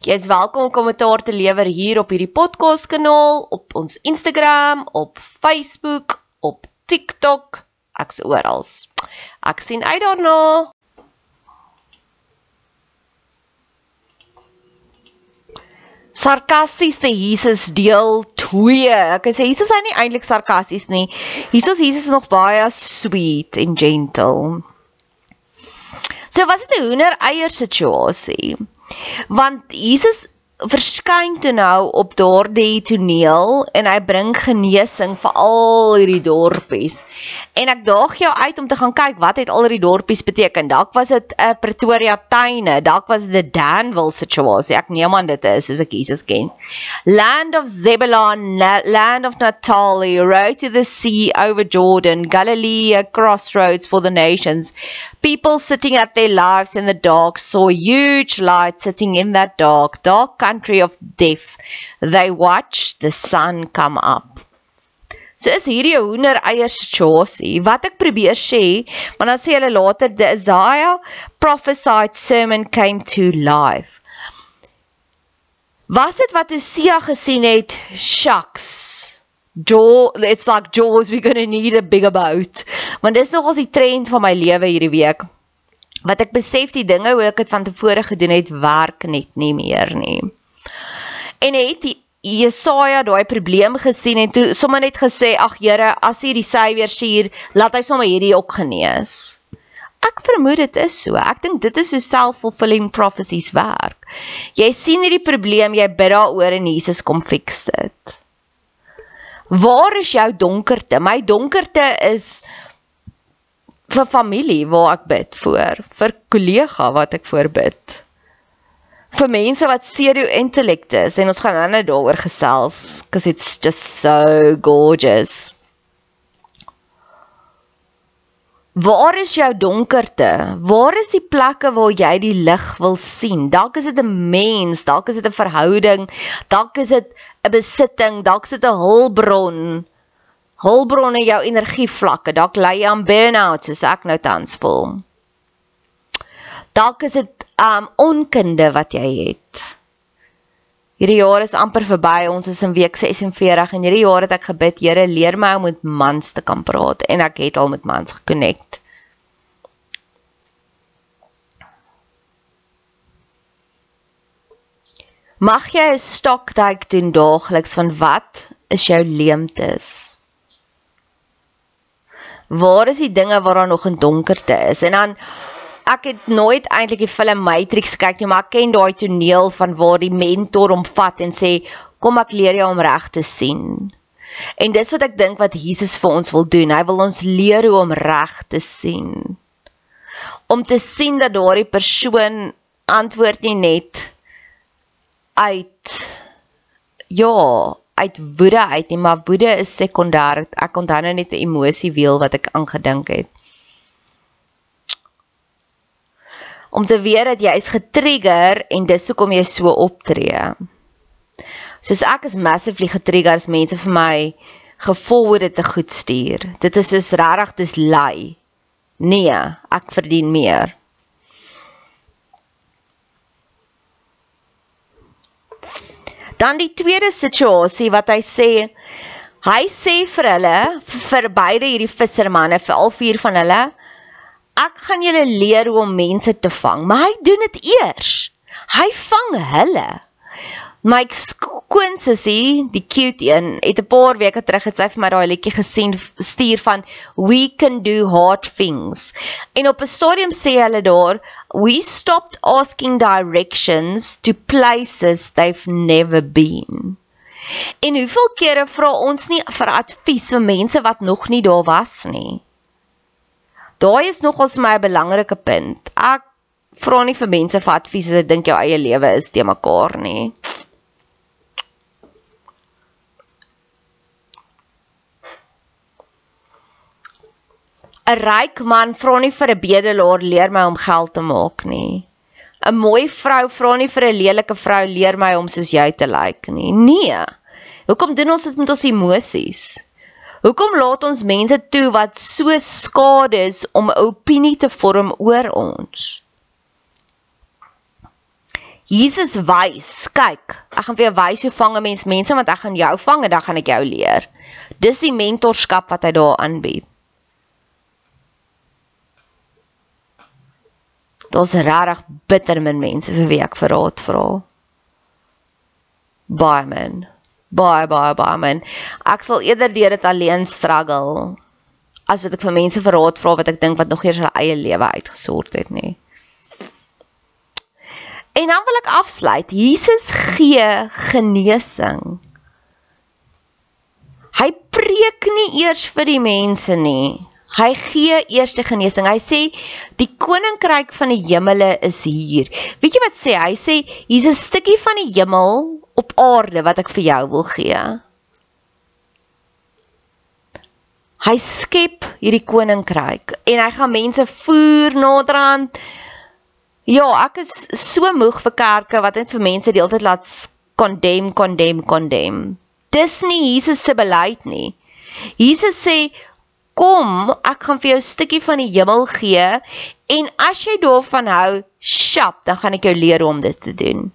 Jy is welkom om kommentaar te lewer hier op hierdie podcast kanaal, op ons Instagram, op Facebook, op TikTok, ek's oral. Ek sien uit daarna. Sarkastiese Jesus deel 2. Ek sê Jesus is nie eintlik sarkasties nie. Jesus Jesus is nog baie sweet en gentle. So was dit 'n hoender eier situasie want Jesus verskyn toe nou op daardie toneel en hy bring genesing vir al hierdie dorpies. En ek daag jou uit om te gaan kyk wat het al hierdie dorpies beteken. Dalk was dit 'n uh, Pretoria tuine, dalk was dit 'n Danville situasie. Ek neem aan dit is soos ek Jesus ken. Land of Zebulon, land of Naphtali, road to the sea over Jordan, Galilee, a crossroads for the nations. People sitting at their lives in the dark saw huge light sitting in that dark, dark country of death. They watched the sun come up. So is hierdie 'n hoender eier situasie. Wat ek probeer sê, maar dan sê hulle later the Isaiah prophesied sermon came to life. Was dit wat Hosea gesien het? Shucks. Jaw, it's like jaws we're going to need a bigger boat. Want dis nogals die trend van my lewe hierdie week wat ek besef die dinge hoe ek dit van tevore gedoen het werk net nie meer nie. En het Jesaja daai probleem gesien en toe sommer net gesê ag Here as U die Savior stuur laat hy sommer hierdie ook genees. Ek vermoed dit is so. Ek dink dit is hoe self-fulfilling prophecies werk. Jy sien hierdie probleem, jy bid daaroor en Jesus kom fix dit. Waar is jou donkerte? My donkerte is vir familie waar ek bid voor, vir kollega wat ek voor bid. Vir mense wat serio intellekte is en ons gaan nou daaroor gesels because it's just so gorgeous. Waar is jou donkerte? Waar is die plekke waar jy die lig wil sien? Dalk is dit 'n mens, dalk is dit 'n verhouding, dalk is dit 'n besitting, dalk is dit 'n hulpbron hulpbronne jou energievlakke. Dalk ly jy aan burn-out soos ek nou tans voel. Dalk is dit um onkunde wat jy het. Hierdie jaar is amper verby. Ons is in week 46 en hierdie jaar het ek gebid, Here, leer my om met mans te kan praat en ek het al met mans gekonnekt. Mag jy 'n stoktyk doen daagliks van wat is jou leemtes? Waar is die dinge waar daar nog in donkerte is? En dan ek het nooit eintlik die film Matrix kyk nie, maar ek ken daai toneel van waar die mentor hom vat en sê kom ek leer jou om reg te sien. En dis wat ek dink wat Jesus vir ons wil doen. Hy wil ons leer hoe om reg te sien. Om te sien dat daardie persoon antwoord nie net uit ja, uit woede uit nie, maar woede is sekondêr. Ek onthou nou net 'n emosie wiel wat ek aangedink het. Om te weet dat jy is getrigger en dis hoekom jy so optree. Soos ek is massively getrigger as mense vir my gevolgde te goed stuur. Dit is soos regtig dis lei. Nee, ek verdien meer. Dan die tweede situasie wat hy sê, hy sê vir hulle, vir beide hierdie vissermanne, vir al vier van hulle, ek gaan julle leer hoe om mense te vang, maar hy doen dit eers. Hy vang hulle. My skoonsussie, die cute een, het 'n paar weke terug het sy vir my daai liedjie gesien stuur van We can do hard things. En op 'n stadium sê hulle daar, we stopped asking directions to places they've never been. En hoeveel kere vra ons nie vir advies vir mense wat nog nie daar was nie? Daai is nogals my 'n belangrike punt. Ek vra nie vir mense vir advies as ek dink jou eie lewe is te mekaar nie. ryk man vra nie vir 'n bedelaar leer my om geld te maak nie. 'n Mooi vrou vra nie vir 'n lelike vrou leer my om soos jy te lyk like nie. Nee. Hoekom doen ons dit met ons emosies? Hoekom laat ons mense toe wat so skade is om 'n opinie te vorm oor ons? Jesus wys, kyk, ek gaan vir jou wys hoe vang 'n mens mense want ek gaan jou vang en dan gaan ek jou leer. Dis die mentorskap wat hy daar aanbied. Daar's regtig bitter min mense vir wie ek vir raad vra. Baie min. Baie baie baie min. Ek sal eerder deur dit alleen struggle as wat ek vir mense vir raad vra wat ek dink wat nog eers hulle eie lewe uitgesort het nie. En dan wil ek afsluit. Jesus gee genesing. Hy preek nie eers vir die mense nie. Hy gee eerste genesing. Hy sê die koninkryk van die hemele is hier. Weet jy wat sê? Hy sê hier's 'n stukkie van die hemel op aarde wat ek vir jou wil gee. Hy skep hierdie koninkryk en hy gaan mense voer naderhand. Ja, ek is so moeg vir kerke wat net vir mense die hele tyd laat condemn, condemn, condemn. Dis nie Jesus se beleid nie. Jesus sê kom, ek gaan vir jou 'n stukkie van die hemel gee en as jy daarvan hou, sjap, dan gaan ek jou leer hoe om dit te doen.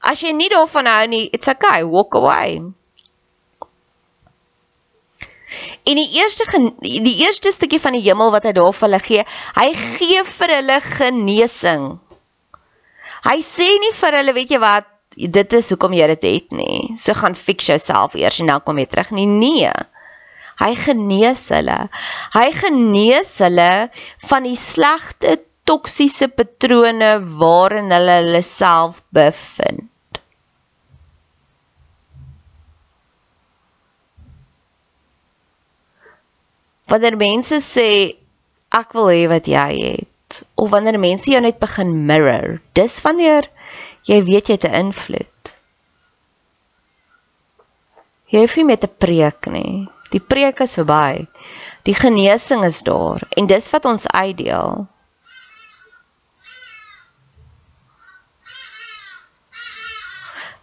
As jy nie daarvan hou nie, it's okay, walk away. En die eerste die eerste stukkie van die hemel wat hy daar vir hulle gee, hy gee vir hulle genesing. Hy sê nie vir hulle, weet jy wat, dit is hoekom jy dit het nie. So gaan fix jouself eers en dan kom jy terug nie. Nee. Hy genees hulle. Hy genees hulle van die slegte toksiese patrone waarin hulle hulle self bevind. Wanneer mense sê ek wil hê wat jy het of wanneer mense jou net begin mirror, dis wanneer jy weet jy het 'n invloed. Jy hoef nie met 'n preek nie. Die preek is verby. Die genesing is daar en dis wat ons uitdeel.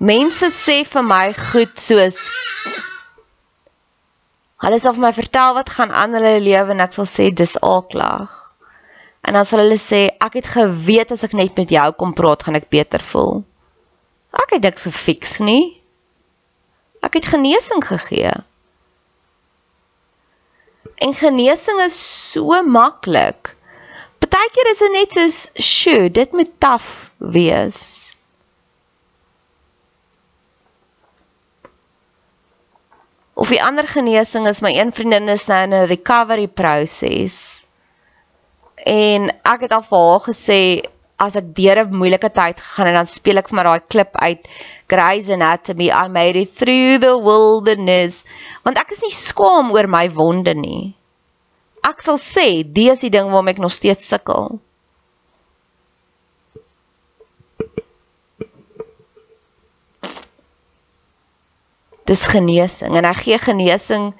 Mense sê vir my goed soos Hulle sal vir my vertel wat gaan aan hulle lewe en ek sal sê dis aaklag. En dan sal hulle sê ek het geweet as ek net met jou kom praat gaan ek beter voel. Ek het niks gefiks nie. Ek het genesing gegee. En genesing is so maklik. Partykeer is dit net soos, "Sjoe, dit moet taaf wees." die ander genesing is my een vriendin is nou in 'n recovery proses. En ek het al vir haar gesê as ek deur 'n moeilike tyd gegaan en dan speel ek vir my daai klip uit Grey's Anatomy I made it through the wilderness want ek is nie skaam oor my wonde nie. Ek sal sê dis die ding waarmee ek nog steeds sukkel. Dis genesing en hy gee genesing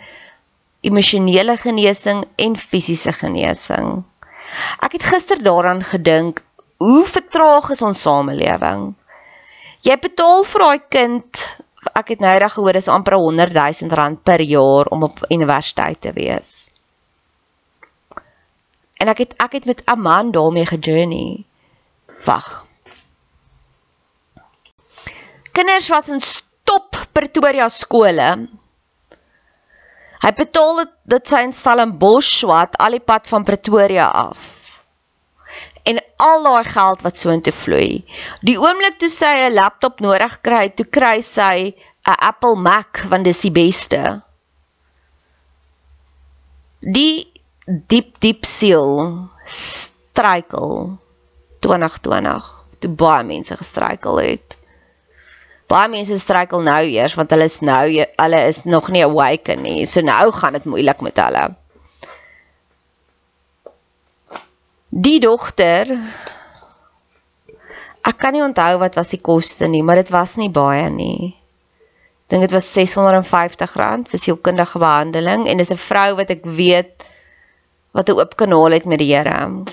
emosionele genesing en fisiese genesing. Ek het gister daaraan gedink, hoe vertraag is ons samelewing? Jy betaal vir daai kind, ek het nou reg gehoor is amper 100 000 rand per jaar om op universiteit te wees. En ek het ek het met 'n man daarmee gejourney. Wag. Kinders was in top Pretoria skole. Hy betaal dit dit sy in Boschwat al die pad van Pretoria af. En al daai geld wat so intoe vloei. Die oomblik toe sy 'n laptop nodig kry, toe kry sy 'n Apple Mac want dis die beste. Die diep diep siel struikel 2020 toe baie mense gestruikel het baie mense struikel nou eers want hulle is nou hulle is nog nie awake nie. So nou gaan dit moeilik met hulle. Die dogter Ek kan nie onthou wat was die koste nie, maar dit was nie baie nie. Dink dit was R650 vir sielkundige behandeling en dis 'n vrou wat ek weet wat 'n oop kanaal het met die Here.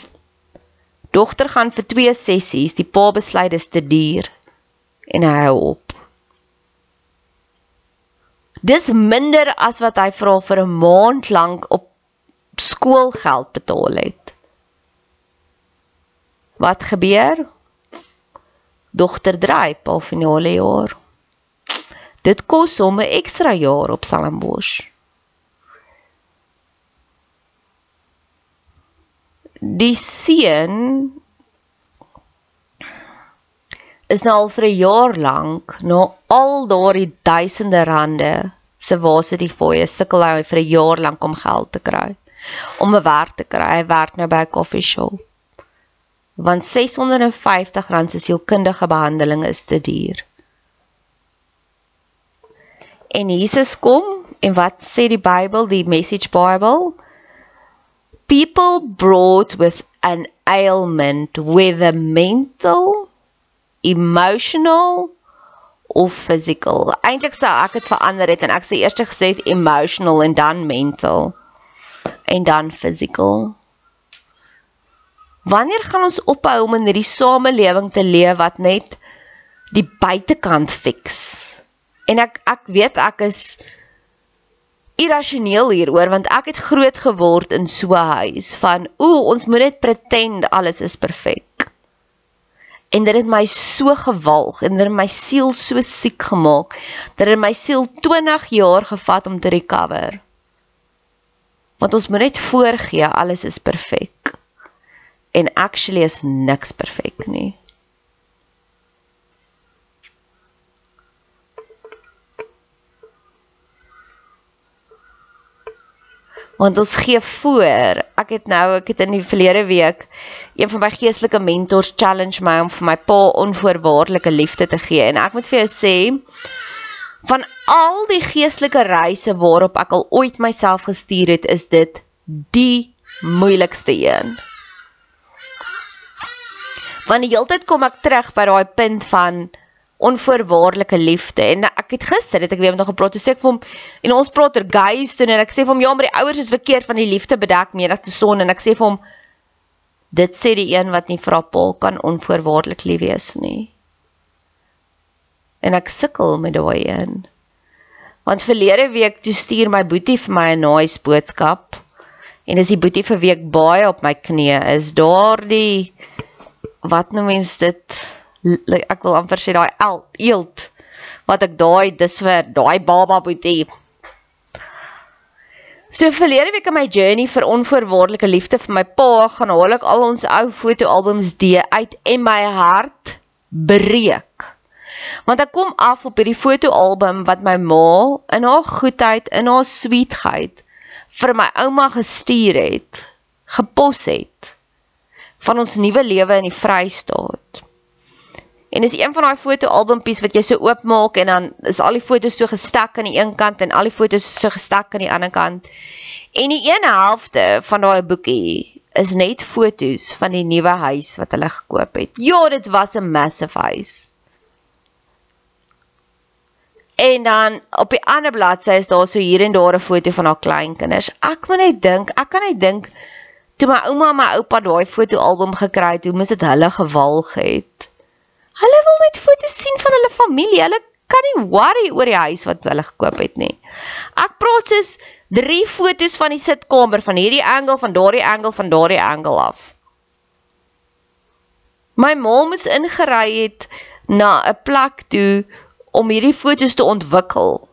Dogter gaan vir 2 sessies, die pa besluit dis te duur en hy hou op. Dis minder as wat hy haar vir 'n maand lank op skoolgeld betaal het. Wat gebeur? Dogter dryp al finale jaar. Dit kos hom 'n ekstra jaar op Stellenbosch. Die seun is nou al vir 'n jaar lank na al daardie duisende rande se sit die fooie sukkel hy vir 'n jaar lank om geld te kry om 'n werk te kry. Hy werk nou by 'n koffie shop. Want R650 se sielkundige behandeling is te duur. En Jesus kom en wat sê die Bybel, die Message Bible? People brought with an ailment whether mental emotional of physical. Eintlik sou ek dit verander het en ek sê eers gesê het emotional en dan mental en dan physical. Wanneer gaan ons ophou om in hierdie samelewing te leef wat net die buitekant fix? En ek ek weet ek is irrasioneel hieroor want ek het groot geword in so 'n huis van ooh ons moet net pretend alles is perfek en dit het my so gewalg en dit het my siel so siek gemaak dat dit my siel 20 jaar gevat om te recover. Want ons moet net voorgee alles is perfek. En actually is niks perfek nie. want ons gee voor. Ek het nou, ek het in die verlede week een van my geestelike mentors challenge my om vir my pa onvoorwaardelike liefde te gee en ek moet vir jou sê van al die geestelike reise waarop ek al ooit myself gestuur het, is dit die moeilikste een. Want die hele tyd kom ek terug by daai punt van onvoorwaardelike liefde. En ek het gister het ek weer met hom gepraat. Toe sê ek vir hom en ons praat oor guys toe en ek sê vir hom ja, maar die ouers is verkeerd van die liefde bedek menig te son en ek sê vir hom dit sê die een wat nie vir haar pa kan onvoorwaardelik lief wees nie. En ek sukkel met daai een. Want verlede week toe stuur my boetie vir my 'n nice boodskap. En dis die boetie vir week baie op my knieë is daardie wat noem mens dit ek wil amper sê daai eelt wat ek daai dis vir daai baba boetie. So verlede week in my journey vir onvoorwaardelike liefde vir my pa gaan haal ek al ons ou fotoalbums deur uit en my hart breek. Want ek kom af op hierdie fotoalbum wat my ma in haar goedheid, in haar sweetheid vir my ouma gestuur het, gepos het van ons nuwe lewe in die Vrystaat. En dis een van daai fotoalbumpies wat jy so oopmaak en dan is al die fotos so gestak aan die een kant en al die fotos so gestak aan die ander kant. En die een helfte van daai boekie is net fotos van die nuwe huis wat hulle gekoop het. Ja, dit was 'n massive huis. En dan op die ander bladsy is daar so hier en daar 'n foto van haar kleinkinders. Ek moet net dink, ek kan net dink toe my ouma en my oupa daai fotoalbum gekry het, hoe mis dit hulle gewalg het. Hulle wil net foto's sien van hulle familie. Hulle kan nie worry oor die huis wat hulle gekoop het nie. Ek praat soos drie fotos van die sitkamer van hierdie angle, van daardie angle, van daardie angle af. My ma moes ingery het na 'n plek toe om hierdie fotos te ontwikkel.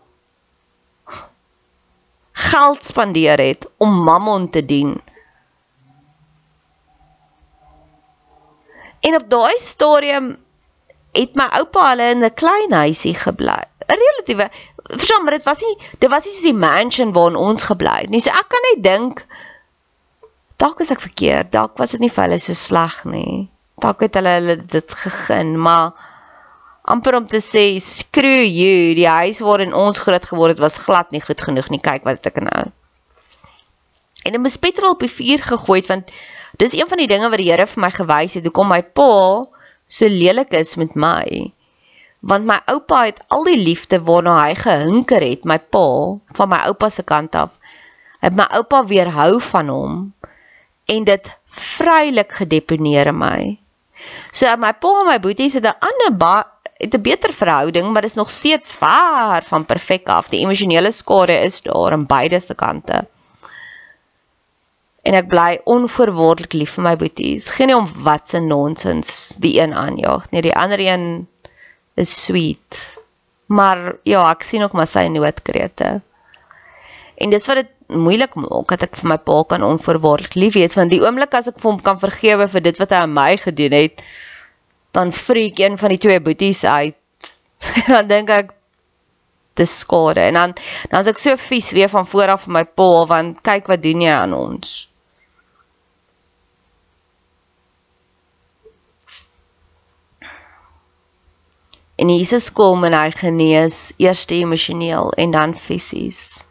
Geld spandeer het om mammon te dien. En op daai stadium het my oupa hulle in 'n klein huisie gebly. 'n Relatiewe verstaan, maar dit was nie dit was nie soos die mansion waarin ons gebly het nie. So ek kan net dink dalk is ek verkeerd. Dalk was dit nie vir hulle so sleg nie. Dalk het hulle hulle dit gegun, maar amper om te sê screw you, die huis waarin ons groot geword het was glad nie goed genoeg nie. Kyk wat ek nou. En 'n bespetrol op die vuur gegooi het want dis een van die dinge wat die Here vir my gewys het. Hoekom my pa so lelik is met my. Want my oupa het al die liefde waarna hy gehinker het, my pa van my oupa se kant af. Het my oupa weerhou van hom en dit vrylik gedeponeer in my. So my pa en my boeties het 'n ander het 'n beter verhouding, maar dit is nog steeds ver van perfek af. Die emosionele skade is daar aan beide se kante en ek bly onvoorwaardelik lief vir my boeties. Geen om wat se nonsens die een aanjaag nie. Die ander een is sweet. Maar ja, ek sien ook maar sy noodkrete. En dis wat dit moeilik maak dat ek vir my pa kan onvoorwaardelik lief wees want die oomblik as ek vir hom kan vergewe vir dit wat hy aan my gedoen het, dan freak een van die twee boeties uit. dan dink ek dis skade en dan dan as ek so vies weer van voor af vir my pa want kyk wat doen jy aan ons. En Jesus kom en hy genees eers emosioneel en dan fisies.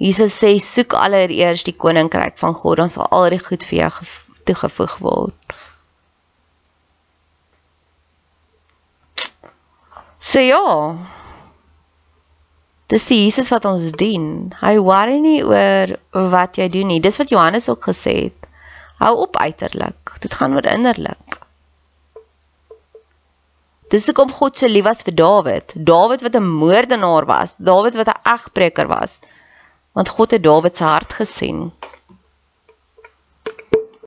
Jesus sê soek allereers die koninkryk van God, dan sal al die goed vir jou toegevoeg word. So ja. Dis die Jesus wat ons dien. Hy worry nie oor wat jy doen nie. Dis wat Johannes ook gesê het. Hou op uiterlik. Dit gaan oor innerlik. Dis hoekom God so lief was vir Dawid. Dawid wat 'n moordenaar was, Dawid wat 'n egbreker was. Want God het Dawid se hart gesien.